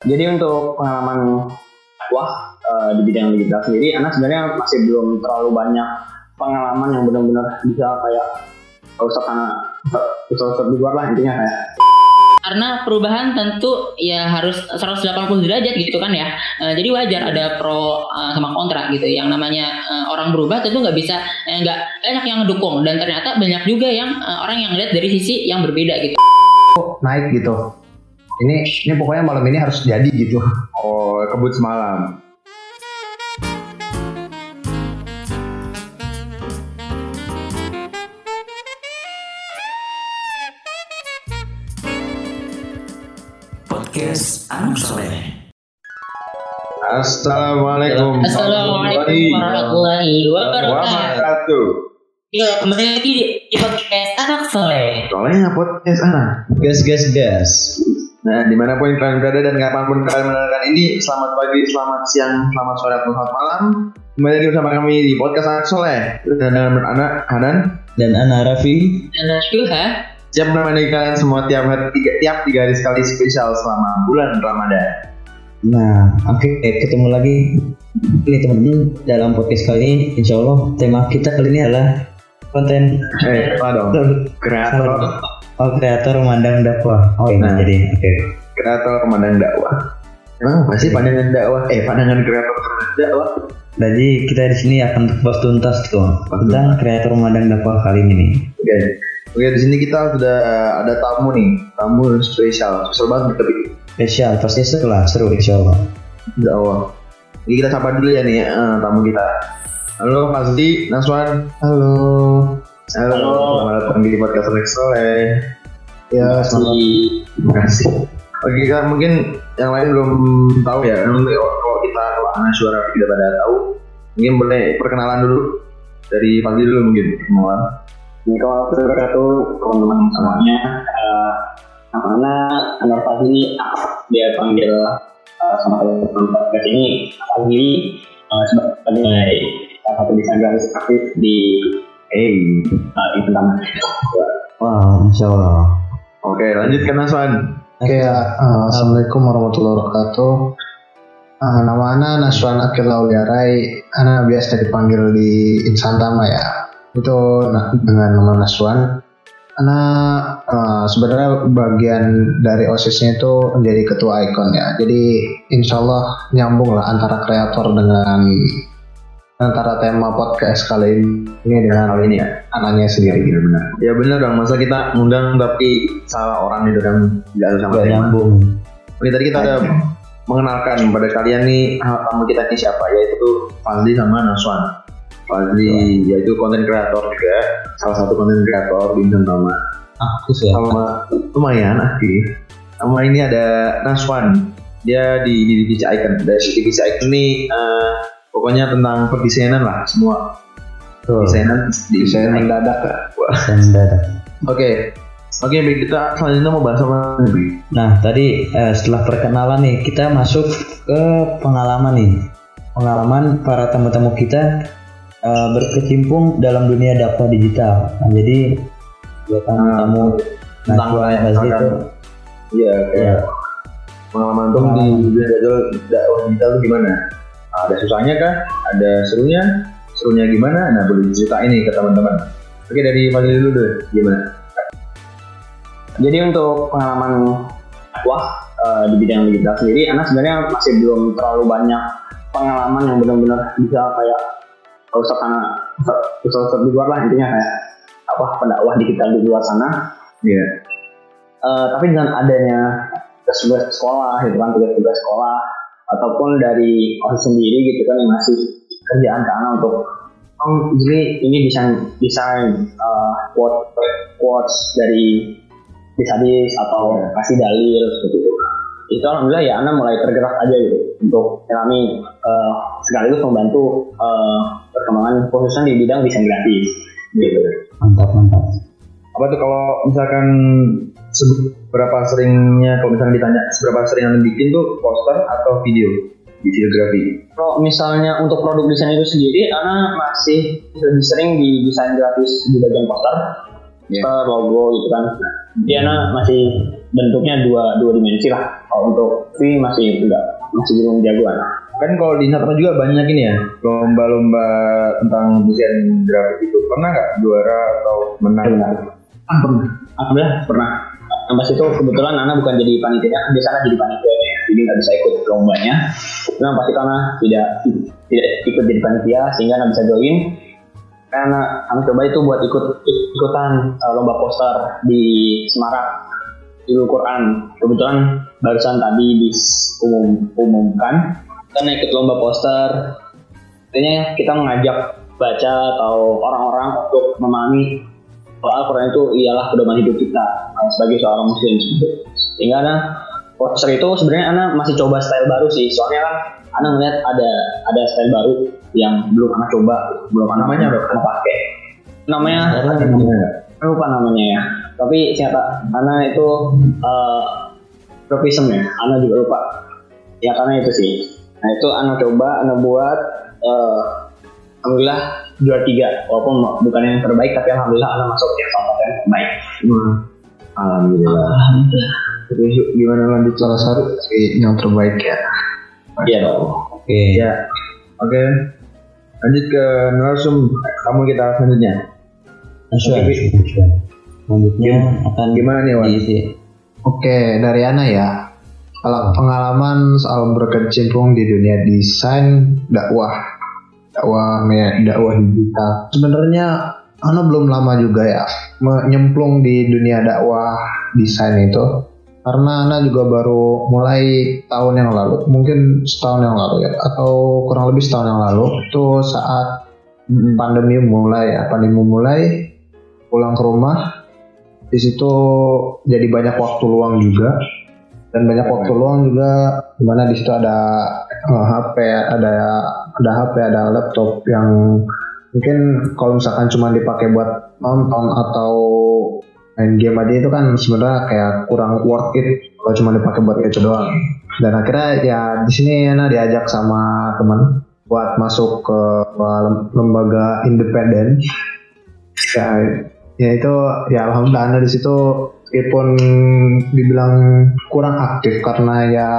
Jadi untuk pengalaman wah uh, di bidang digital sendiri, anak sebenarnya masih belum terlalu banyak pengalaman yang benar-benar bisa kayak usah karena usah di luar lah intinya kayak karena perubahan tentu ya harus 180 derajat gitu kan ya. Uh, jadi wajar ada pro uh, sama kontra gitu. Yang namanya uh, orang berubah tentu nggak bisa nggak eh, banyak yang ngedukung dan ternyata banyak juga yang uh, orang yang lihat dari sisi yang berbeda gitu. Naik gitu ini ini pokoknya malam ini harus jadi gitu oh kebut semalam podcast anak soleh Assalamualaikum Assalamualaikum warahmatullahi wabarakatuh. Ya, kembali lagi di podcast anak soleh. Soleh podcast anak. Gas gas gas. Nah, di mana pun kalian berada dan kapan pun kalian mendengarkan ini, selamat pagi, selamat siang, selamat sore, atau selamat malam. Kembali lagi bersama kami di podcast Anak Soleh. Dan dengan anak Hanan dan Ana Raffi dan Syuha. Siap menemani kalian semua tiap hari tiga, tiap tiga hari sekali spesial selama bulan Ramadan. Nah, oke okay, ketemu lagi ini teman-teman dalam podcast kali ini. Insya Allah tema kita kali ini adalah konten. Eh, apa dong? Kreator Oh kreator memandang dakwah. Oh ini nah, jadi oke. Okay. Kreator memandang dakwah. Emang apa sih pandangan dakwah? Eh pandangan kreator dakwah. Jadi kita di sini akan bahas tuntas tuh tentang kreator memandang dakwah kali ini. Oke. Okay. Oke di sini kita sudah ada tamu nih, tamu spesial, spesial banget tapi spesial pasti seru lah, seru insya Allah. Insya Allah. Jadi kita sapa dulu ya nih uh, tamu kita. Halo Fazli, Naswan. Halo. Halo, selamat datang di podcast Rex Soleh. Ya, terima kasih. Oke, kan mungkin yang lain belum tahu ya. Kalau kita kalau anak suara tidak pada tahu, mungkin boleh perkenalan dulu dari pagi dulu mungkin perkenalan. Ini kalau wabarakatuh teman-teman semuanya. Uh, namanya Anwar Fazli, dia panggil uh, sama teman-teman podcast ini Fazli uh, sebagai salah satu desainer aktif di Hey, uh, itu namanya. Wow, insya Allah. Oke, lanjut ke Naswan. Oke, uh, Assalamualaikum warahmatullahi wabarakatuh. Uh, nama Ana Naswan Akil Lauliarai. Ana biasa dipanggil di Insantama ya. Itu nah, dengan nama Naswan. Ana uh, sebenarnya bagian dari osisnya itu menjadi ketua ikon ya. Jadi insya Allah nyambung lah antara kreator dengan antara tema podcast kali ini dengan hal ini ya anaknya sendiri gitu benar. Ya benar dong. Masa kita ngundang tapi salah orang itu dan tidak ada sama tema? nyambung. Oke tadi kita ada mengenalkan pada kalian nih tamu kita ini siapa? Yaitu Fazli sama Naswan. Fazli yaitu konten kreator juga. Salah satu konten kreator bintang nama aku sih sama lumayan aktif sama ini ada Naswan. Dia di, di divisi icon. Dari divisi icon ini uh, pokoknya tentang perdesainan lah semua desainan desain mendadak desain mendadak oke okay. Oke, okay, kita selanjutnya mau bahas apa? Nah, tadi eh, setelah perkenalan nih, kita masuk ke pengalaman nih. Pengalaman para tamu-tamu kita eh, berkecimpung dalam dunia dakwah digital. Nah, jadi buat tamu-tamu nah, tentang nah, itu iya kayak ya. pengalaman tuh di dunia dakwah digital itu gimana? Ada susahnya kah? Ada serunya? Serunya gimana? Nah boleh diceritain ini ke teman-teman. Oke dari Fadil dulu deh, gimana? Jadi untuk pengalaman wah uh, di bidang digital sendiri, anak sebenarnya masih belum terlalu banyak pengalaman yang benar-benar bisa kayak kalau usah karena usah di luar lah intinya kayak apa pendakwah digital di luar sana. Iya. Yeah. Uh, tapi dengan adanya tugas-tugas sekolah, gitu kan tugas-tugas sekolah, ataupun dari OSIS sendiri gitu kan yang masih kerjaan karena untuk oh jadi ini desain desain uh, quote quotes dari disadis atau yeah. kasih dalil seperti itu itu alhamdulillah ya Anda mulai tergerak aja gitu untuk kami uh, sekaligus membantu uh, perkembangan khususnya di bidang desain gratis gitu mantap mantap apa tuh kalau misalkan seberapa seringnya kalau misalnya ditanya seberapa sering anda bikin tuh poster atau video di videografi? Kalau misalnya untuk produk desain itu sendiri, Ana masih lebih sering di desain grafis di bagian poster, yeah. logo gitu kan. Jadi Ana masih bentuknya dua dua dimensi lah. kalau untuk tapi masih enggak masih belum jagoan kan kalau di Instagram juga banyak ini ya lomba-lomba tentang desain grafis itu pernah nggak juara atau menang benar ah pernah alhamdulillah pernah yang pas itu kebetulan Ana bukan jadi panitia di sana jadi panitia ya. Jadi nggak bisa ikut lombanya. Nah pasti karena tidak tidak ikut jadi panitia sehingga Ana bisa join. Karena Ana coba itu buat ikut ikutan uh, lomba poster di Semarang. Di Quran. Kebetulan barusan tadi diumum umumkan. Kita ikut lomba poster. Artinya kita mengajak baca atau orang-orang untuk memahami kalau Al-Quran itu ialah pedoman hidup kita sebagai seorang muslim. Sehingga Ana poster itu sebenarnya Ana masih coba style baru sih. Soalnya kan Ana melihat ada ada style baru yang belum Ana coba belum Ana Namanya apa? Ana pakai. Namanya Namanya lupa namanya ya. Tapi siapa? Ana itu uh, tropism ya? Ana juga lupa. Ya karena itu sih. Nah itu Ana coba Ana buat uh, alhamdulillah juara tiga walaupun bukan yang terbaik tapi alhamdulillah Ana masuk yang satu yang terbaik Hmm. Alhamdulillah. Alhamdulillah. Terus gimana lanjut salah satu yang terbaik ya iya dong oke Ya. Oke. Lanjut ke narsum kamu kita selanjutnya. Nasuhan, Oke, nasuhan. Selanjutnya akan Gimana nih Wan? diisi. Oke, dari Ana ya. Kalau pengalaman soal berkecimpung di dunia desain dakwah, dakwah me- dakwah digital. Sebenarnya Ana belum lama juga ya menyemplung di dunia dakwah desain itu. Karena Ana juga baru mulai tahun yang lalu, mungkin setahun yang lalu ya, atau kurang lebih setahun yang lalu. Itu saat pandemi mulai ya, pandemi mulai pulang ke rumah di situ jadi banyak waktu luang juga dan banyak waktu luang juga di mana di situ ada eh, HP ada ada HP ada laptop yang mungkin kalau misalkan cuma dipakai buat nonton atau main game aja itu kan sebenarnya kayak kurang worth it kalau cuma dipakai buat itu doang. Dan akhirnya ya di sini Ana diajak sama teman buat masuk ke lembaga independen. Ya ya itu ya alhamdulillah anda di situ meskipun dibilang kurang aktif karena ya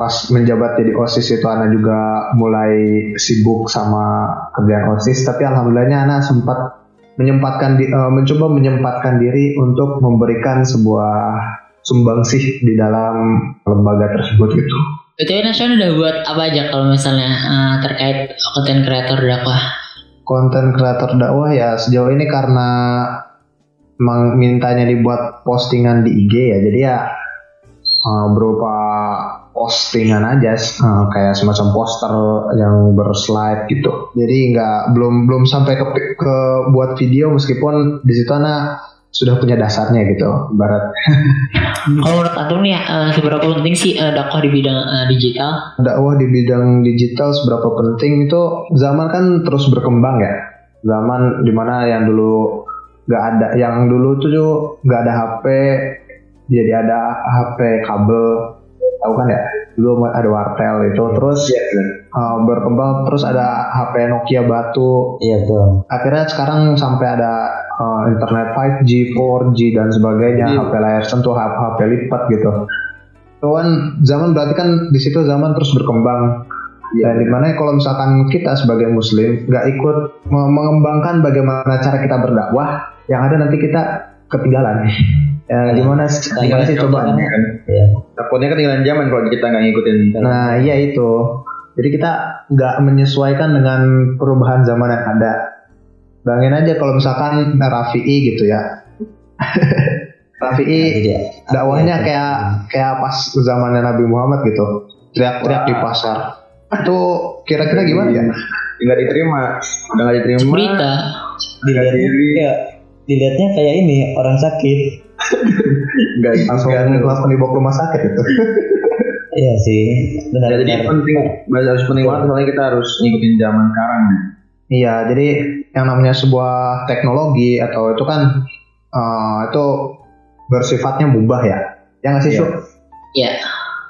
pas menjabat jadi osis itu Ana juga mulai sibuk sama kerjaan osis tapi alhamdulillahnya Ana sempat menyempatkan di, eh, mencoba menyempatkan diri untuk memberikan sebuah sumbangsih di dalam lembaga tersebut gitu. BTW Nasional udah buat apa aja kalau misalnya eh, terkait konten kreator dakwah? konten kreator dakwah ya sejauh ini karena mintanya dibuat postingan di IG ya. Jadi ya uh, berupa postingan aja uh, kayak semacam poster yang berslide gitu. Jadi nggak belum belum sampai ke, ke buat video meskipun di situ anak sudah punya dasarnya gitu barat Kalau menurut Antum nih, eh, seberapa penting sih dakwah di bidang digital? dakwah di bidang digital seberapa penting itu zaman kan terus berkembang ya. Zaman di mana yang dulu nggak ada yang dulu tuh nggak ada HP jadi ada HP kabel tahu kan ya dulu ada wartel itu terus uh, berkembang terus ada HP Nokia batu Iya tuh. akhirnya sekarang sampai ada uh, internet 5G, 4G dan sebagainya, Iya. HP layar sentuh, HP, HP lipat gitu. Itu kan zaman berarti kan di situ zaman terus berkembang. Dan di mana kalau misalkan kita sebagai muslim nggak ikut me- mengembangkan bagaimana cara kita berdakwah, yang ada nanti kita ketinggalan. Ya, gimana sih? Gimana sih coba? kan Iya. takutnya ketinggalan zaman kalau kita nggak ngikutin Nah, iya itu. Jadi kita nggak menyesuaikan dengan perubahan zaman yang ada. Bayangin aja kalau misalkan Rafi'i gitu ya. Rafi'i Jadi ya. dakwahnya kayak kayak pas zamannya Nabi Muhammad gitu. Teriak-teriak di pasar. Itu kira-kira gimana ya? nggak diterima udah nggak diterima Berita. dilihatnya diri. Dilihatnya kayak ini orang sakit. nggak Langsung nggak- langsung dibawa ke rumah sakit itu. Iya sih. Benar. Ya, jadi benar. penting harus penting banget soalnya kita harus ngikutin zaman sekarang Iya, jadi yang namanya sebuah teknologi atau itu kan eh, itu bersifatnya mubah ya. Yang nggak sih, Iya. Iya.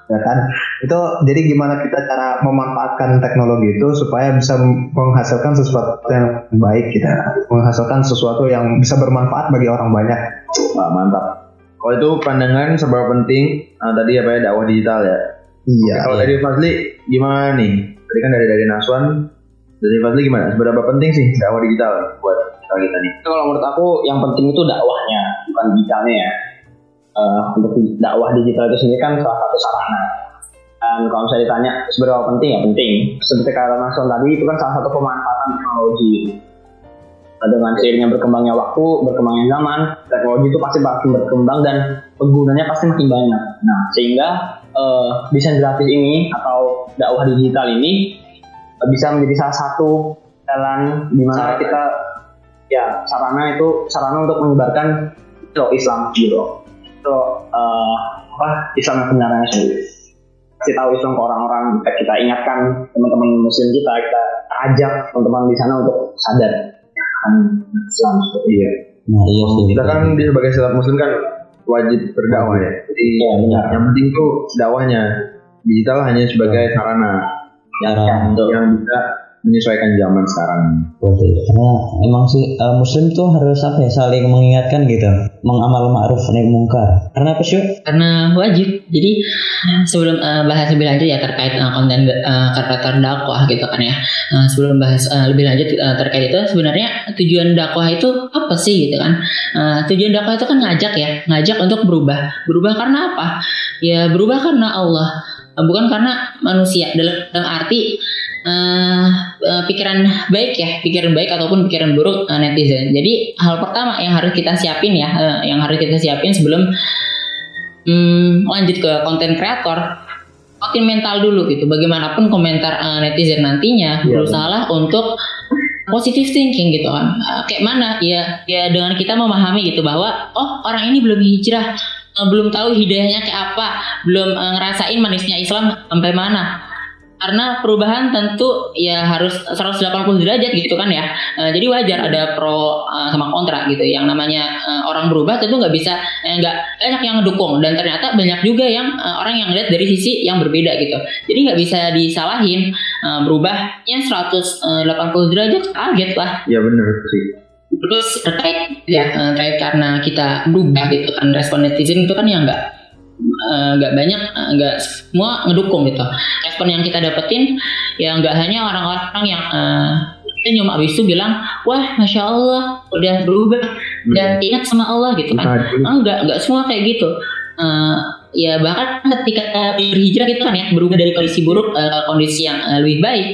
ya kan itu jadi gimana kita cara memanfaatkan teknologi itu supaya bisa menghasilkan sesuatu yang baik kita menghasilkan sesuatu yang bisa bermanfaat bagi orang banyak Wah, mantap Oh itu pandangan seberapa penting ah, tadi apa ya dakwah digital ya. Iya. Kalau dari Fazli gimana nih? Tadi kan dari dari Naswan, dari Fazli gimana? Seberapa penting sih dakwah digital buat kita nih? Kalau menurut aku yang penting itu dakwahnya, bukan digitalnya ya. Eh, untuk dakwah digital itu sendiri kan salah satu sarana. Dan kalau misalnya ditanya seberapa penting ya penting. Seperti kata Mas tadi itu kan salah satu pemanfaatan teknologi. Nah, dengan seiringnya berkembangnya waktu, berkembangnya zaman, teknologi itu pasti makin berkembang dan penggunanya pasti makin banyak. Nah, sehingga eh, desain grafis ini atau dakwah digital ini eh, bisa menjadi salah satu jalan di mana kita ya sarana itu sarana untuk menyebarkan Islam gitu itu eh, apa Islam yang sebenarnya sendiri kasih tahu Islam ke orang-orang kita, kita ingatkan teman-teman Muslim kita kita ajak teman-teman di sana untuk sadar akan Islam seperti Iya. Nah iya sih. Kita kan di sebagai setiap muslim kan wajib berdakwah ya. Jadi Iya, benar. yang penting tuh dakwahnya. Digital hanya sebagai sarana yang, Cara untuk yang bisa menyesuaikan zaman sekarang. Betul. Karena emang sih eh, muslim tuh harus apa ya saling mengingatkan gitu, mengamal ma'ruf nahi mungkar. Karena apa sih? karena wajib jadi sebelum eh, bahas lebih lanjut ya terkait eh, konten uh, kreator dakwah gitu kan ya Eh, sebelum bahas eh, lebih lanjut eh, terkait itu sebenarnya tujuan dakwah itu apa sih gitu kan Eh, tujuan dakwah itu kan ngajak ya ngajak untuk berubah berubah karena apa ya berubah karena Allah bukan karena manusia dalam, dalam arti eh, pikiran baik ya pikiran baik ataupun pikiran buruk eh, netizen. Jadi hal pertama yang harus kita siapin ya eh, yang harus kita siapin sebelum hmm, lanjut ke konten kreator makin mental dulu gitu. Bagaimanapun komentar eh, netizen nantinya Iya, berusahalah untuk positive thinking gitu kan. Eh, kayak mana? Ya ya dengan kita memahami gitu bahwa oh orang ini belum hijrah belum tahu hidayahnya kayak apa belum ngerasain manisnya Islam sampai mana karena perubahan tentu ya harus 180 derajat gitu kan ya. Eh, jadi wajar ada pro eh, sama kontra gitu. Yang namanya eh, orang berubah tentu nggak bisa eh, nggak banyak yang ngedukung. Dan ternyata banyak juga yang eh, orang yang lihat dari sisi yang berbeda gitu. Jadi nggak bisa disalahin eh, berubahnya 180 derajat kaget lah. Iya benar sih. terus terkait ya eh, terkait karena kita berubah gitu kan respon netizen itu kan ya nggak eh, nggak banyak eh, nggak semua ngedukung gitu. Respon yang kita dapetin ya nggak hanya orang-orang yang eh, kita cuma abis itu bilang wah masya Allah udah berubah. Dan ingat sama Allah gitu kan. Enggak enggak semua kayak gitu. Eh, ya bahkan ketika berhijrah gitu kan ya berubah dari kondisi buruk eh, ke kondisi yang eh, lebih baik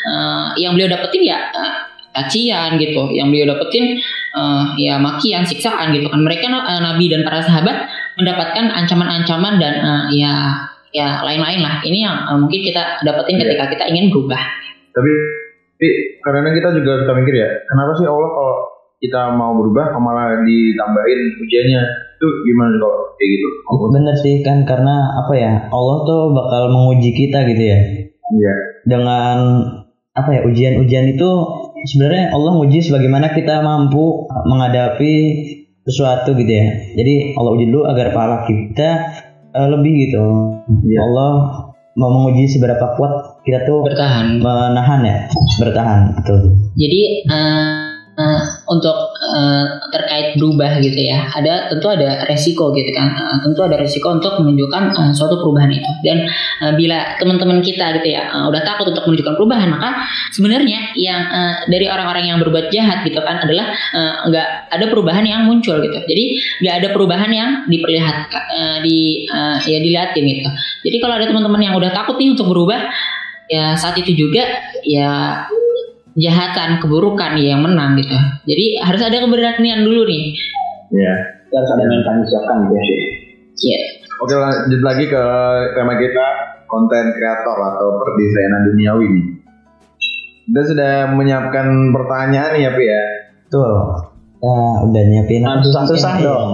Eh, yang beliau dapetin ya eh, cacian gitu. Yang beliau dapetin eh, ya makian siksaan gitu kan. Mereka eh, nabi dan para sahabat mendapatkan ancaman-ancaman dan eh, ya ya lain-lain lah ini yang eh, mungkin kita dapetin ketika kita ingin berubah Tapi, tapi karena kita juga suka mikir ya, kenapa sih Allah kalau kita mau berubah malah ditambahin ujiannya? Itu gimana kalau kayak gitu? Bener sih kan karena apa ya Allah tuh bakal menguji kita gitu ya Iya. dengan apa ya ujian-ujian itu sebenarnya Allah uji sebagaimana kita mampu menghadapi sesuatu gitu ya. Jadi Allah uji dulu agar pahala kita eh, lebih gitu. Iya. Allah mau menguji seberapa kuat kita tuh bertahan menahan ya, bertahan betul. Jadi eh, eh, untuk eh, terkait berubah gitu ya, ada tentu ada resiko gitu kan, Eh, tentu ada resiko untuk menunjukkan eh, suatu perubahan itu. Dan eh, bila teman-teman kita gitu ya eh, udah takut untuk menunjukkan perubahan, maka sebenarnya yang eh, dari orang-orang yang berbuat jahat gitu kan adalah nggak ada perubahan yang muncul gitu. Jadi nggak ada perubahan yang diperlihatkan, eh, di eh, ya dilihatin gitu. Jadi kalau ada teman-teman yang udah takut nih untuk berubah, ya saat itu juga ya kejahatan, keburukan ya yang menang gitu. Jadi harus ada keberanian dulu nih. Iya. Kita harus ada mental disiapkan gitu ya sih Iya. Oke lanjut lagi ke tema kita konten kreator atau perdesainan duniawi nih. Kita sudah menyiapkan pertanyaan nih ya Pi ya. Tuh. Ya, udah nyiapin Nah, susah-susah Iya. dong.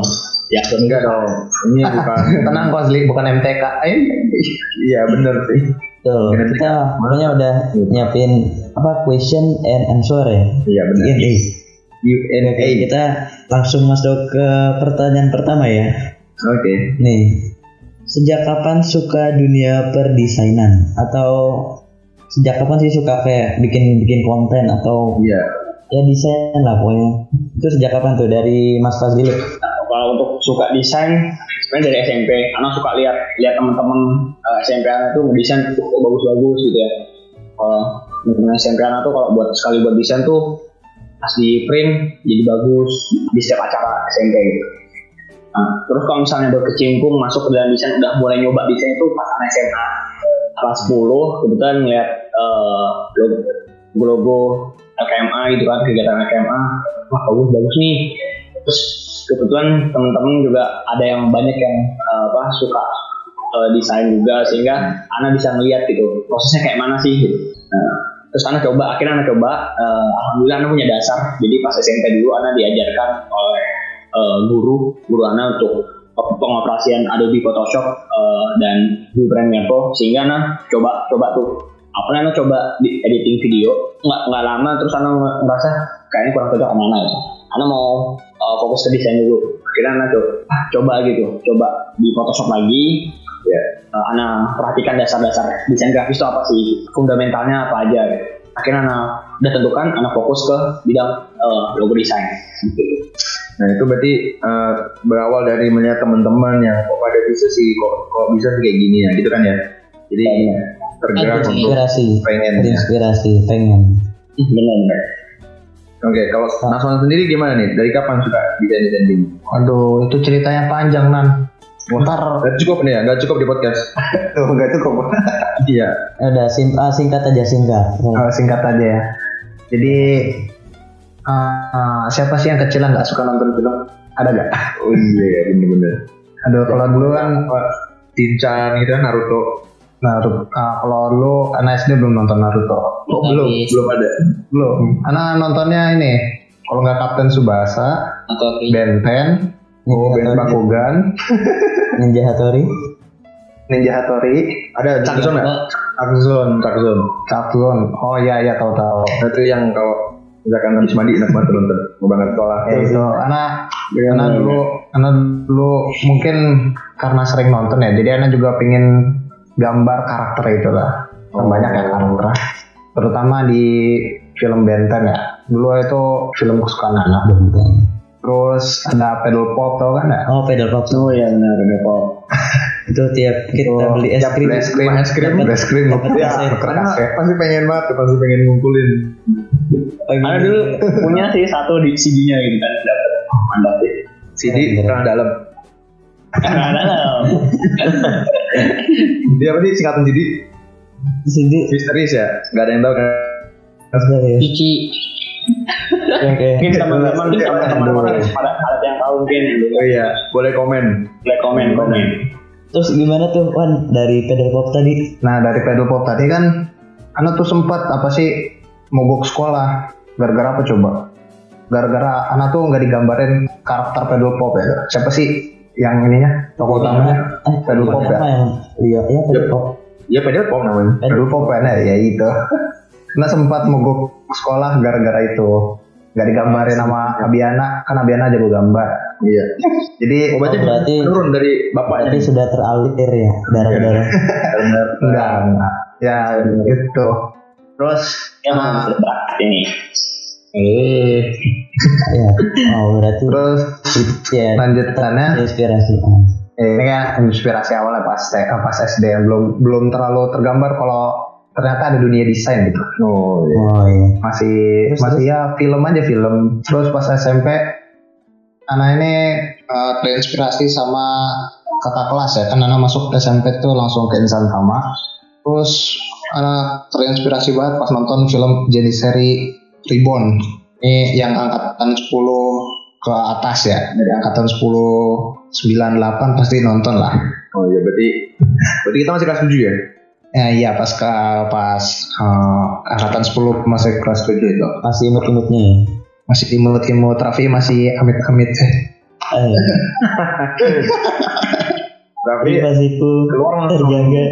Ya enggak dong. Ini bukan. Tenang Kozli, bukan MTK. Iya bener sih. Betul. Kita makanya udah nyiapin apa question and answer ya. Iya benar. Q&A. Q&A. Oke, kita langsung masuk ke pertanyaan pertama ya. Oke. Nih, sejak kapan suka dunia perdesainan atau sejak kapan sih suka kayak bikin bikin konten atau Iya. ya desain lah pokoknya. Itu sejak kapan tuh dari Mas Faz dulu? Nah, kalau untuk suka desain sebenarnya dari SMP anak suka lihat lihat teman-teman uh, SMP anak tuh ngedesain tuh kok bagus-bagus gitu ya. Kalau teman SMP anak tuh kalau buat sekali buat desain tuh pas di print jadi bagus di setiap acara SMP gitu. Nah, terus kalau misalnya berkecimpung masuk ke dalam desain udah mulai nyoba desain itu pas anak SMA kelas 10 kebetulan ngeliat uh, logo, logo LKMA gitu kan kegiatan LKMA wah bagus bagus nih. Terus kebetulan teman-teman juga ada yang banyak yang uh, apa suka uh, desain juga sehingga anak bisa ngeliat gitu prosesnya kayak mana sih gitu. Nah, terus anak coba akhirnya anak coba uh, alhamdulillah anak punya dasar jadi pas SMP dulu anak diajarkan oleh uh, guru guru anak untuk pengoperasian Adobe Photoshop uh, dan Premiere Pro sehingga anak coba coba tuh apa namanya coba di editing video nggak nggak lama terus anak ngerasa kayaknya kurang cocok sama anak ya. anak mau uh, fokus ke desain dulu akhirnya anak coba ah, coba gitu coba di Photoshop lagi ya uh, anak perhatikan dasar-dasar desain grafis itu apa sih fundamentalnya apa aja gitu. akhirnya anak udah tentukan anak fokus ke bidang uh, logo desain gitu. Nah itu berarti uh, berawal dari melihat teman-teman yang kok pada bisa sih kok kok bisa sih kayak gini ya gitu kan ya. Jadi Iya. tergerak untuk Inspirasi. pengen. Ya. Terinspirasi, pengen. benar benar Oke kalau Naswan sendiri gimana nih? Dari kapan suka desain desain gini? Aduh, itu ceritanya panjang nan. Ntar Gak cukup nih ya, gak cukup di podcast. tuh nggak cukup. Iya. Ada sim ah, singkat aja singkat. Oh, singkat aja ya. Jadi uh, siapa sih yang kecilan nggak suka nonton film? Ada nggak? Oh iya ya bener-bener. Aduh, kalau dulu kan Tinchan gitu kan Naruto. Naruto. Uh, kalau dulu anak SD belum nonton Naruto. Oh, belum, belum ada. Belum. Anak nontonnya ini. Kalau nggak Kapten Subasa, atau Ben 10, Oh, Ben Bakugan, Ninja Hattori. Ninja Hattori, Ada Chakzon nggak? Chakzon, Chakzon. Capzone. Oh iya iya tahu tahu. Nah, itu yang kalau misalkan habis mandi enak banget nonton. Mau banget sekolah. Ya itu anak anak dulu anak dulu mungkin karena sering nonton ya, jadi anak juga pingin gambar karakter itu lah. Oh. Banyak ya karakter. Terutama di film Benten ya. Dulu itu film kesukaan anak. Terus ada pedal pop tau kan ya? Oh, pedal pop. oh iya benar benar pop Itu tiap kita Itu beli es krim. es krim, Es krim. Dapat- es krim, ya, Karena pasti pengen banget, tuh, pasti pengen ngumpulin. ada dulu punya sih satu di CD-nya gitu kan dapat oh, mantap sih CD terang dalam. Nah, Dia apa sih singkatan CD? Sini. Misteris ya? Gak ada yang tahu kan? ya. Oke. mungkin teman-teman Iya, teman-teman pada ada yang tahu mungkin Oh iya, boleh komen. boleh komen komen Terus gimana tuh Wan dari pedal pop tadi? Nah dari pedal pop tadi kan anak tuh sempat apa sih mogok sekolah gara-gara apa coba? Gara-gara anak tuh nggak digambarin karakter pedal pop ya. Siapa sih yang ininya tokoh utamanya? Eh, Pedal pop ya? iya iya pedal Yep. pop. Ya pedal pop namanya. Pedal pop ya, ya itu. Nah sempat mogok sekolah gara-gara itu. Nggak digambarin sama Abiana, kan Abiana jago gambar. Iya. Jadi Oh, berarti, Oh, berarti- menurun dari bapaknya. Berarti sudah teralir ya darah-darah. Benar. enggak, enggak. Ya itu. Terus yang sudah berat ini eh ya. Oh berarti terus ya lanjutannya inspirasi. Eh, ini kan inspirasi awalnya pas eh, pas SD belum belum terlalu tergambar kalau ternyata ada dunia desain gitu. Oh iya. Oh iya. Masih Terus, masih ya film aja film. Terus pas SMP anak ini eh, terinspirasi sama kakak kelas ya. Kan anak masuk SMP tuh langsung ke Insan Tama. Terus anak terinspirasi banget pas nonton film jenis seri Reborn. Ini yang angkatan 10 ke atas ya. Dari angkatan 10 98 pasti nonton lah. Oh iya berarti berarti kita masih kelas 7 ya? Ya, iya pas ke pas eh, angkatan 10 masih kelas 7 itu. Masih imut-imutnya ya. Masih imut-imut Raffi masih amit-amit eh. Eh, Tapi privasiku keluar langsung terjaga.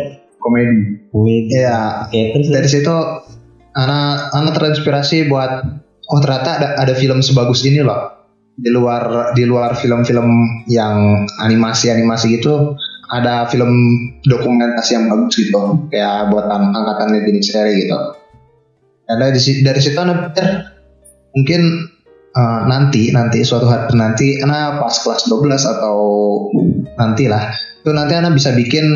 komedi. Wait. Iya. Oke terus Dari situ anak anak terinspirasi buat oh ternyata ada ada film sebagus ini loh. Di luar di luar film-film yang animasi-animasi gitu ada film dokumentasi yang bagus gitu kayak buat ang- angkatan seri gitu. Dan dari dari situ pikir mungkin eh, nanti nanti suatu hari nanti anak pas kelas 12 atau nantilah itu nanti anak bisa bikin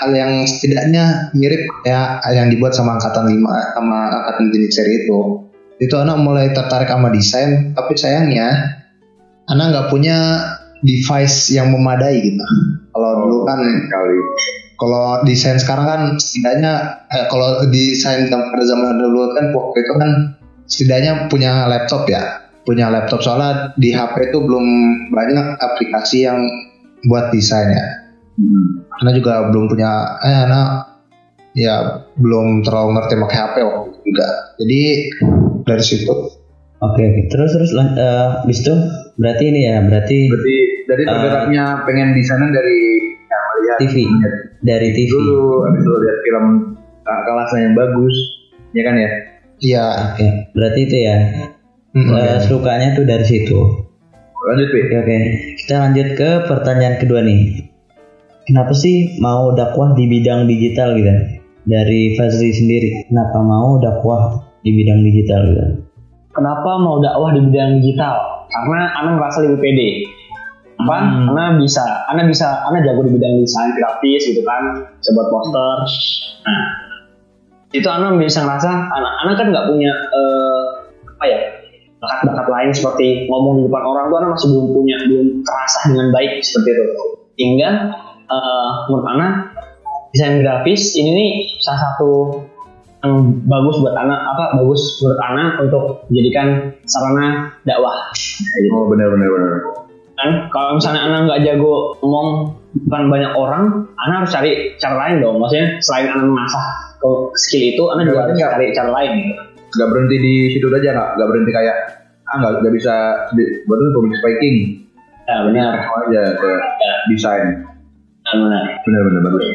hal yang setidaknya mirip kayak yang dibuat sama angkatan 5 sama angkatan seri itu itu anak mulai tertarik sama desain tapi sayangnya anak nggak punya device yang memadai gitu kalau dulu kan Kali. kalau desain sekarang kan setidaknya eh, kalau desain pada zaman dulu kan waktu itu kan setidaknya punya laptop ya punya laptop soalnya di HP itu belum banyak aplikasi yang buat desain ya Hmm. karena juga belum punya eh anak ya belum terlalu ngerti pakai HP waktu juga jadi dari situ Oke, oke. terus terus eh, habis itu berarti ini ya, berarti Berarti dari tergeraknya pengen desainan dari ya, TV. dari TV. dulu, habis itu lihat film uh, kelasnya yang bagus, ya kan ya? ya Oke, berarti itu ya. mm, Eh, sukanya tuh dari situ. Lanjut, Pi. Oke, oke. Kita lanjut ke pertanyaan kedua nih. Kenapa sih mau dakwah di bidang digital gitu? Dari Fazli sendiri, kenapa mau dakwah di bidang digital gitu? Kenapa mau dakwah di bidang digital? Karena Ana merasa lebih pede. Apa? Hmm. Ana bisa, Ana bisa, Ana jago di bidang desain grafis gitu kan, bisa buat poster. Nah, itu Ana bisa ngerasa, Ana, Ana kan nggak punya eh, apa ya bakat-bakat lain seperti ngomong di depan orang tuh Ana masih belum punya, belum terasa dengan baik seperti itu. Hingga eh, menurut Ana desain grafis ini nih salah satu yang bagus buat anak apa bagus menurut anak untuk dijadikan sarana dakwah Oh benar benar benar. kan kalau misalnya anak nggak jago ngomong depan banyak orang anak harus cari cara lain dong maksudnya selain anak mengasah skill itu anak juga harus cari cara lain gitu Gak berhenti di situ aja nggak? Gak berhenti kayak ah nggak nggak bisa berarti public speaking ya benar Langsung aja ke desain. benar benar Benar benar bagus.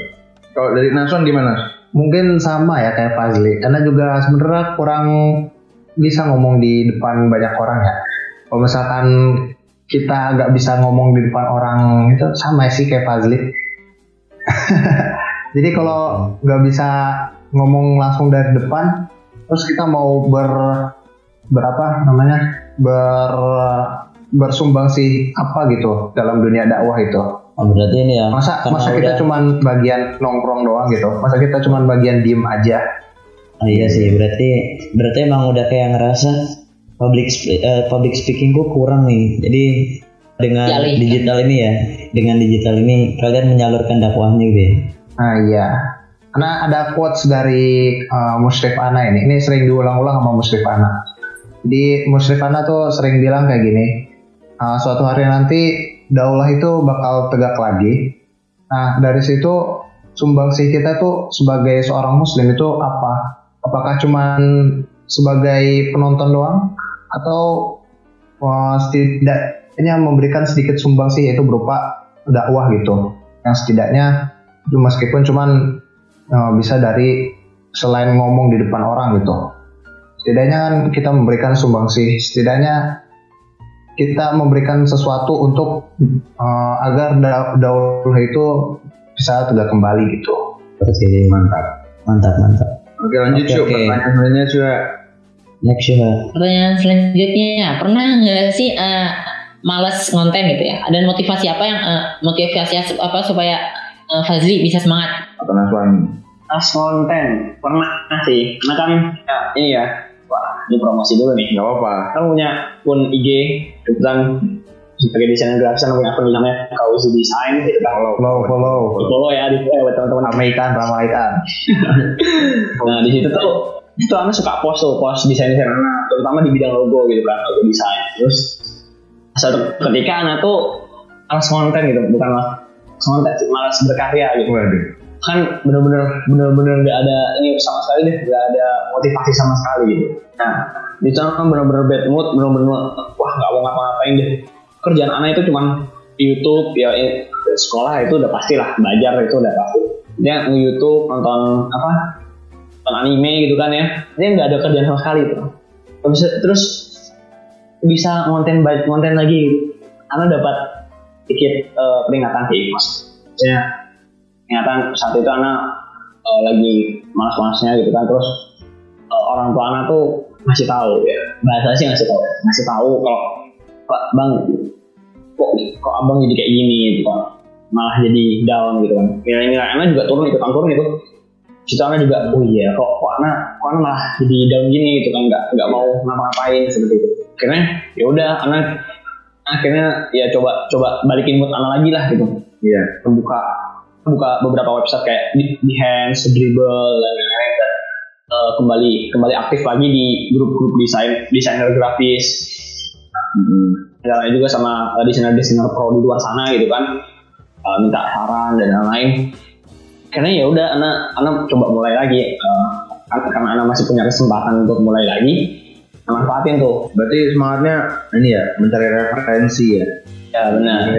Kalau dari Nason gimana? mungkin sama ya kayak Fazli. Karena juga sebenarnya kurang bisa ngomong di depan banyak orang ya. Kalau misalkan kita nggak bisa ngomong di depan orang itu sama sih kayak Fazli. Jadi kalau nggak bisa ngomong langsung dari depan terus kita mau ber berapa namanya? Ber bersumbang sih apa gitu dalam dunia dakwah itu Oh, berarti ini ya. masa masa kita udah- cuman bagian nongkrong doang gitu masa kita cuman bagian diem aja Oh, iya sih, berarti berarti emang udah kayak ngerasa public eh, public speaking gua kurang nih. Jadi dengan Dialihkan. digital ini ya, dengan digital ini kalian menyalurkan dakwahnya gitu ya. nah iya karena ada quotes dari uh, Musrif Ana ini ini sering diulang-ulang sama Musrif Ana jadi Musrif Ana tuh sering bilang kayak gini uh, suatu hari nanti daulah itu bakal tegak lagi. Nah dari situ sumbangsih kita tuh sebagai seorang muslim itu apa? Apakah cuman sebagai penonton doang? Atau uh, setidaknya memberikan sedikit sumbangsih yaitu berupa dakwah gitu. Yang setidaknya meskipun cuman uh, bisa dari selain ngomong di depan orang gitu. Setidaknya kan kita memberikan sumbangsih setidaknya kita memberikan sesuatu untuk uh, agar da- daulah itu bisa tegak kembali gitu Berarti mantap, mantap, mantap. Oke lanjut Oke, oke. Pertanyaan selanjutnya Syuk. Next ya. Pertanyaan selanjutnya, pernah nggak sih eh, males ngonten gitu ya? Dan motivasi apa yang eh, motivasi apa supaya eh, Fazli bisa semangat? Atau Naswan. tas konten pernah sih karena kan ya, ini ya wah ini promosi dulu nih Gak apa-apa. kan punya akun IG kebetulan sebagai desainer grafis punya akun namanya Kauzi Design gitu kan. Follow follow Di follow ya di eh, buat teman-teman. Ramaikan ramaikan nah di situ tuh itu anak suka post tuh post desain desain anak terutama di bidang logo gitu kan logo desain. Terus satu ketika anak tuh malas konten gitu bukan malas konten malas berkarya gitu. Waduh. Kan bener-bener bener-bener gak ada ini sama sekali deh gak ada motivasi sama sekali gitu. Nah di sana kan bener-bener bad mood bener-bener wah gak mau ngapa-ngapain deh. Kerjaan anak itu cuman YouTube ya eh, sekolah itu udah pasti lah belajar itu udah pasti. Dia nge YouTube nonton apa nonton anime gitu kan ya. Dia nggak ada kerjaan sama sekali tuh terus terus bisa ngonten baik ngonten lagi. Anak dapat sedikit eh, peringatan sih maksudnya peringatan saat itu anak eh, lagi malas-malasnya gitu kan terus eh, orang tua anak tuh ngasih tahu ya. Bahasa sih ngasih tahu ngasih tahu kalau pak bang kok kok abang jadi kayak gini gitu kan malah jadi down gitu kan. Nilai-nilai anak juga turun ikutan turun itu situ anak juga oh iya kok kok anak kok anak malah jadi down gini gitu kan nggak nggak mau ngapa-ngapain seperti itu. Akhirnya ya udah anak akhirnya ya coba coba balikin mood anak lagi lah gitu. Iya. membuka buka beberapa website kayak di, di Hands, Dribble dan lain-lain dan eh, kembali kembali aktif lagi di grup-grup desain desainer grafis. Mm-mm. dan lain juga sama eh, desainer-desainer pro di luar sana gitu kan. Eh, minta saran dan lain-lain. Karena ya udah anak anak coba mulai lagi. Kan- karena anak masih punya kesempatan untuk mulai lagi manfaatin tuh. Berarti semangatnya ini ya mencari referensi ya. ya benar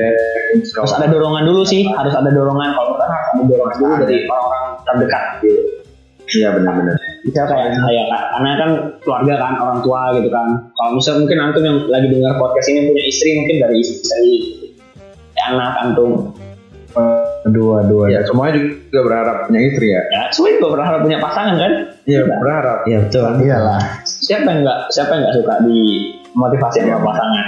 harus ada dorongan dulu sih harus ada dorongan kalau kan harus ada dorongan dulu dari orang-orang terdekat gitu Iya benar-benar. bisa kayak saya kak karena kan keluarga kan orang tua gitu kan kalau misalnya mungkin antum yang lagi dengar podcast ini punya istri mungkin dari istri ya, anak antum Dua dua. Ya semuanya juga berharap punya istri ya. ya semua juga berharap punya pasangan kan Iya berharap. Iya betul. Iyalah. siapa yang nggak siapa yang nggak suka di motivasi sama pasangan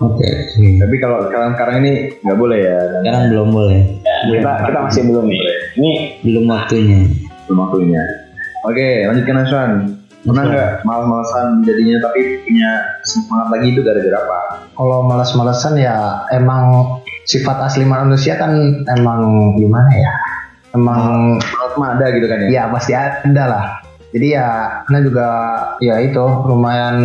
Oke. Tapi kalau sekarang sekarang ini nggak boleh ya. Sekarang belum boleh. ya, kita kita masih belum nih ini Belum waktunya. Belum waktunya. Oke lanjutkan Aswan. Pernah nggak malas-malasan jadinya tapi punya semangat lagi itu gara-gara apa? Kalau malas-malasan ya emang sifat asli manusia kan emang gimana ya? Emang Malas mah ada gitu kan ya? ya pasti ada lah. Jadi ya, karena juga ya itu lumayan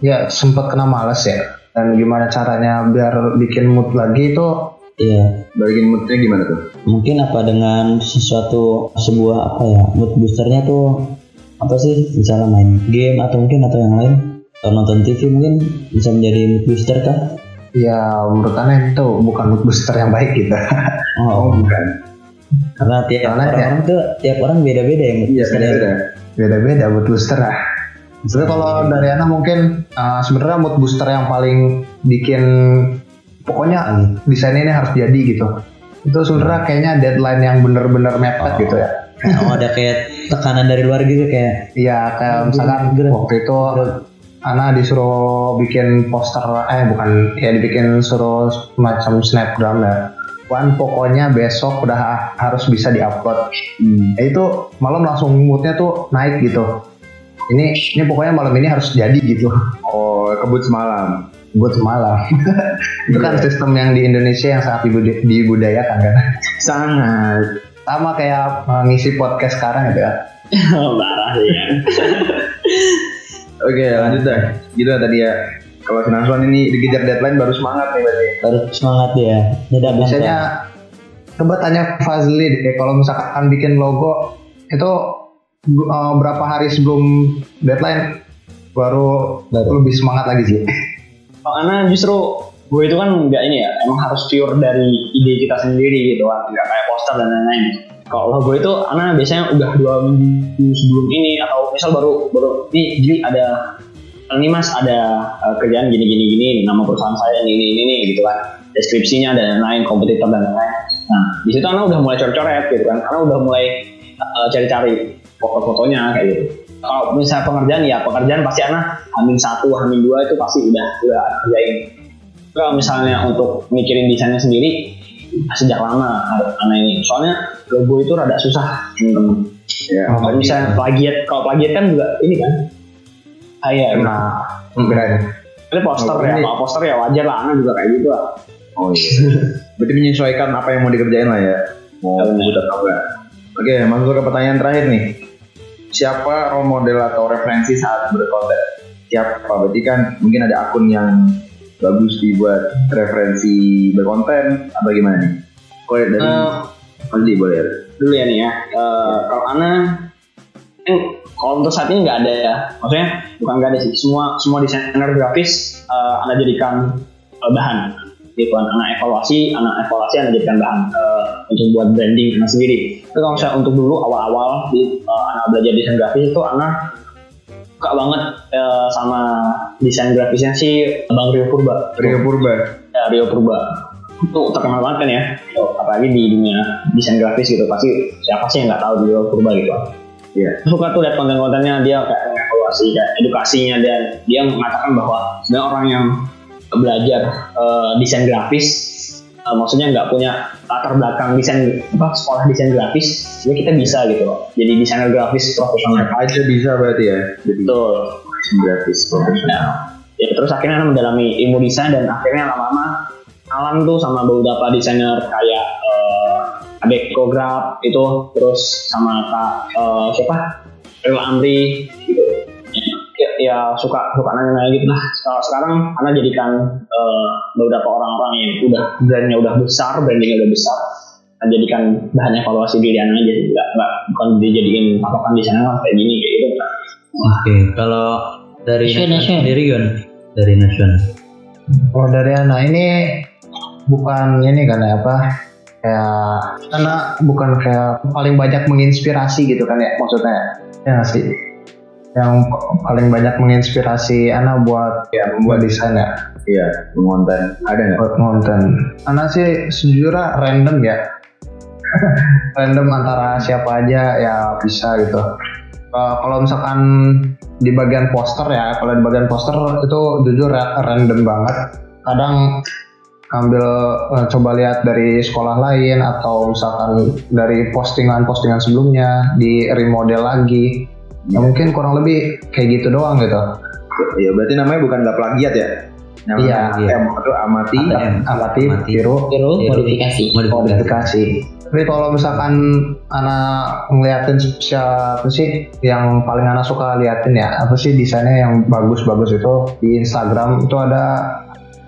ya sempat kena males ya. Dan gimana caranya biar bikin mood lagi itu Iya. Balikin moodnya gimana tuh? Mungkin apa dengan sesuatu sebuah apa ya mood boosternya tuh apa sih misalnya main game atau mungkin atau yang lain atau nonton TV mungkin bisa menjadi mood booster kah? ya menurut aneh itu bukan mood booster yang baik gitu. Oh, bukan. karena tiap Karena orang, ya- orang tuh tiap orang beda-beda ya mood Iya beda-beda. Beda-beda mood booster lah. Sebenarnya kalau dari Ana mungkin uh, sebenarnya mood booster yang paling bikin pokoknya desain ini harus jadi gitu. Itu sebenarnya kayaknya deadline yang bener-bener mepet Oh. gitu ya. Oh, ada kayak tekanan dari luar gitu kayak Iya kayak misalkan Gerak. waktu itu Ana disuruh bikin poster eh bukan ya dibikin suruh macam snapgram ya. Wan pokoknya besok udah harus bisa diupload. Hmm. Itu malam langsung moodnya tuh naik gitu. Ini ini pokoknya malam ini harus jadi gitu. Oh kebut semalam. Buat semalam. itu kan sistem yang di Indonesia yang sangat dibuda- dibudayakan kan. Sangat. Sama kayak uh, ngisi podcast sekarang gitu ya. parah ya Oke lanjut dah. Gitu lah tadi ya. Kalau si Naswan ini dikejar deadline baru semangat nih berarti. baru semangat ya. Dadakan Biasanya coba tanya Fazli deh kalau misalkan bikin logo itu uh, berapa hari sebelum deadline baru, lebih semangat lagi sih. karena justru gue itu kan nggak ini ya emang harus pure dari ide kita sendiri gitu kan. Nggak kayak poster dan lain-lain. Kalau logo itu anak biasanya udah dua minggu sebelum ini atau misal baru baru ini jadi ada ini mas ada uh, kerjaan gini gini gini nama perusahaan saya ini ini ini, ini gitu kan. Deskripsinya dan lain-lain kompetitor dan lain-lain. Nah di situ anak udah mulai coret-coret gitu kan. Anak udah mulai uh, cari-cari foto-fotonya kayak gitu kalau misalnya pengerjaan ya pekerjaan pasti anak hamin satu hamin dua itu pasti udah udah kerjain kalau misalnya untuk mikirin desainnya sendiri sejak lama anak ini soalnya logo itu rada susah teman-teman Ya. kalau misalnya plagiat kalau plagiat kan juga ini kan kayak Nah, keren. ini poster Oh, ya ini- kalau poster ya wajar lah anak juga kayak gitu lah Oh iya. Berarti menyesuaikan apa yang mau dikerjain lah ya. Mau Ya, benar. buat enggak. Oke, masuk ke pertanyaan terakhir nih. Siapa role model atau referensi saat berkonten? Siapa? Berarti kan mungkin ada akun yang bagus dibuat referensi berkonten atau gimana nih? Kok dari Fadli boleh ya? dulu ya nih ya Eh, kalau Ana eh, kalau untuk saat ini nggak ada ya maksudnya bukan nggak ada sih semua semua desainer grafis eh, Ana jadikan eh, bahan gitu kan Ana evaluasi Ana evaluasi Ana jadikan bahan eh, untuk buat branding Ana sendiri tapi kalau misalnya untuk dulu awal-awal di belajar desain grafis itu Ana suka banget eh, sama desain grafisnya si Bang Rio Purba. Rio Purba. ya, Rio Purba. Itu terkenal banget kan ya? Apalagi di dunia desain grafis gitu. Pasti siapa sih yang nggak tahu Rio Purba gitu? Iya. suka tuh lihat konten-kontennya dia kayak mengevaluasi kayak edukasinya. Dan dia mengatakan bahwa sebenarnya orang yang belajar eh, desain grafis eh, maksudnya nggak punya latar belakang desain apa sekolah desain grafis jadi kita bisa gitu loh jadi desainer grafis profesional aja bisa berarti ya. Jadi betul gratis profesional. ya terus akhirnya Ana mendalami ilmu desain dan akhirnya lama-lama kenalan tuh sama beberapa desainer kayak eh, Adekograf itu terus sama kak eh, siapa Ril Amri gitu ya, suka suka nanya-nanya gitu lah. Kalau sekarang Ana jadikan eh, beberapa orang-orang yang udah brandnya udah besar brandingnya udah besar Ana jadikan bahan evaluasi diri Ana aja sih. Nggak nggak bukan dijadiin patokan desainer lah kayak gini kayak gitu. Enggak. Oke, kalau dari Nasional, sendiri Gon, dari nasional. Kalau dari anak ini bukan ini kan ya apa kayak karena bukan kayak paling banyak menginspirasi gitu kan ya maksudnya? Ya sih yang paling banyak menginspirasi anak buat ya buat desain ya Iya, mengonten. Ada nggak? buat konten anak sih sejujurnya random ya. Random antara siapa aja ya bisa gitu. Uh, kalau misalkan di bagian poster ya kalau di bagian poster itu jujur ra- random banget. Kadang ambil uh, coba lihat dari sekolah lain atau misalkan dari postingan-postingan sebelumnya di remodel lagi ya mungkin kurang lebih kayak gitu doang gitu Ya berarti namanya bukan nggak plagiat ya? Namanya Iya, iya. ATM itu amati. Amati Amati. tiru Tiru modifikasi. Modifikasi. modifikasi. Tapi kalau misalkan anak ngeliatin siapa sih yang paling anak suka liatin ya apa sih desainnya yang bagus-bagus itu di Instagram itu ada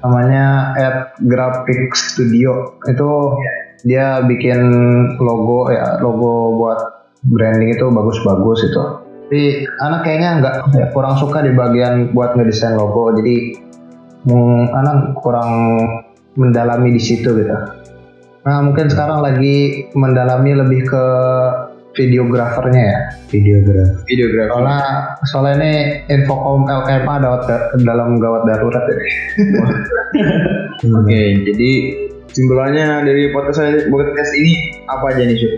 namanya at graphic studio itu dia bikin logo ya logo buat branding itu bagus-bagus itu tapi anak kayaknya nggak ya, kurang suka di bagian buat ngedesain logo jadi mm, anak kurang mendalami di situ gitu Nah mungkin sekarang lagi mendalami lebih ke videografernya ya. Videografi. Videografi. Soalnya soalnya ini Infocom LKMA dapat dalam gawat darurat ya. Oke, jadi simpulannya dari podcast saya podcast ini apa aja nih, Syuk?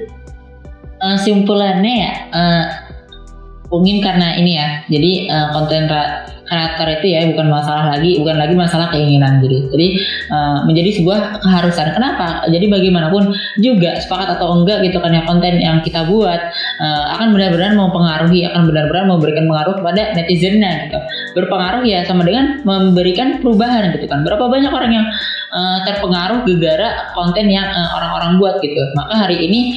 Eh, simpulannya ya eh, mungkin karena ini ya. Jadi eh, konten ra- kreator itu ya bukan masalah lagi bukan lagi masalah keinginan. Jadi jadi eh, menjadi sebuah keharusan. Kenapa? Jadi bagaimanapun juga sepakat atau enggak gitu kan ya konten yang kita buat eh, akan benar-benar mempengaruhi akan benar-benar memberikan pengaruh kepada netizennya gitu. Berpengaruh ya sama dengan memberikan perubahan gitu kan. Berapa banyak orang yang eh, terpengaruh gegara konten yang orang-orang buat gitu. Maka hari ini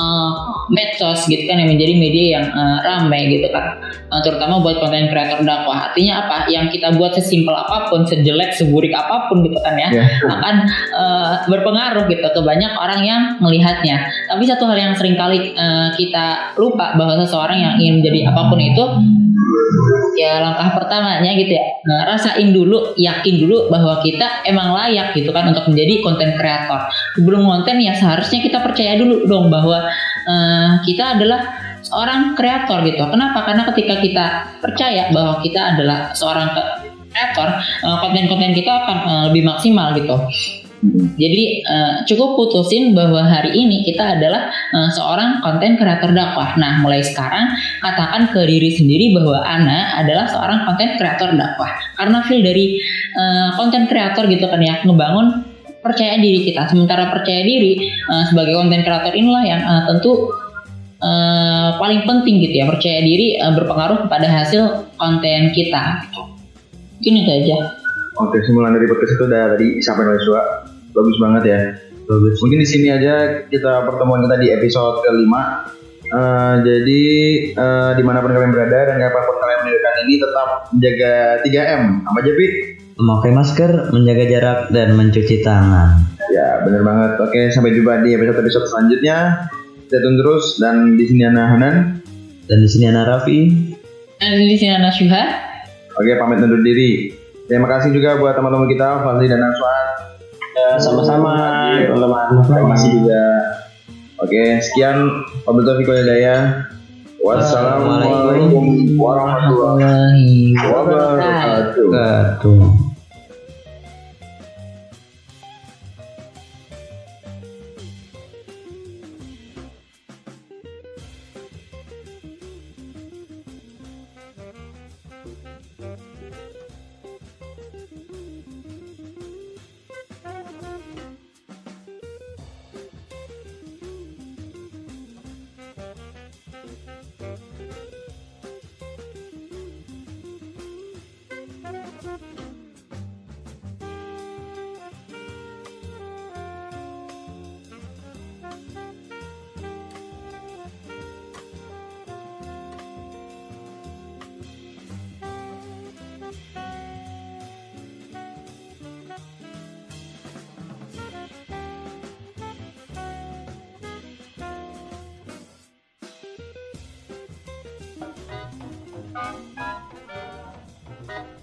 eh, medsos gitu kan yang menjadi media yang eh, ramai gitu kan. Eh, terutama buat konten kreator dakwah. Artinya apa? Yang kita buat sesimpel apa pun sejelek seburik apa pun gitu kan ya Ya. akan eh, berpengaruh gitu ke banyak orang yang melihatnya. Tapi satu hal yang sering kali eh, kita lupa bahwa seseorang yang ingin menjadi apa pun itu ya langkah pertamanya gitu ya. Nah, rasain dulu yakin dulu bahwa kita emang layak gitu kan untuk menjadi konten kreator sebelum konten ya seharusnya kita percaya dulu dong bahwa eh, kita adalah seorang kreator gitu. Kenapa? Karena ketika kita percaya bahwa kita adalah seorang kreator eh, konten-konten kita akan eh, lebih maksimal gitu jadi eh, cukup putusin bahwa hari ini kita adalah eh, seorang konten kreator dakwah. Nah, mulai sekarang katakan ke diri sendiri bahwa Ana adalah seorang konten kreator dakwah. Karena feel dari eh, konten kreator gitu kan ya ngebangun percaya diri kita. Sementara percaya diri eh, sebagai konten kreator inilah yang eh, tentu eh, paling penting gitu ya. Percaya diri eh, berpengaruh kepada hasil konten kita. Mungkin itu aja. Oke, simpulan dari podcast itu udah tadi disampaikan oleh Syua. Bagus banget ya. Bagus. Mungkin di sini aja kita pertemuan kita di episode kelima. Eh, jadi eh, di mana pun kalian berada dan kapan pun kalian mendengarkan ini tetap menjaga 3M. Apa aja, Pi? Memakai masker, menjaga jarak, dan mencuci tangan. Ya, bener banget. Oke, sampai jumpa di episode-episode selanjutnya. Stay tune terus dan di sini Ana Hanan. Dan di sini Ana Raffi. Dan di sini Ana Syuha. Oke, pamit undur diri. Terima kasih juga buat teman-teman kita, Fadli dan Aswan. Ya, sama-sama teman-teman Terima kasih juga. Oke, sekian. Wabillahi taufiq hidayah. Wassalamualaikum warahmatullahi wabarakatuh. Wabarakatuh.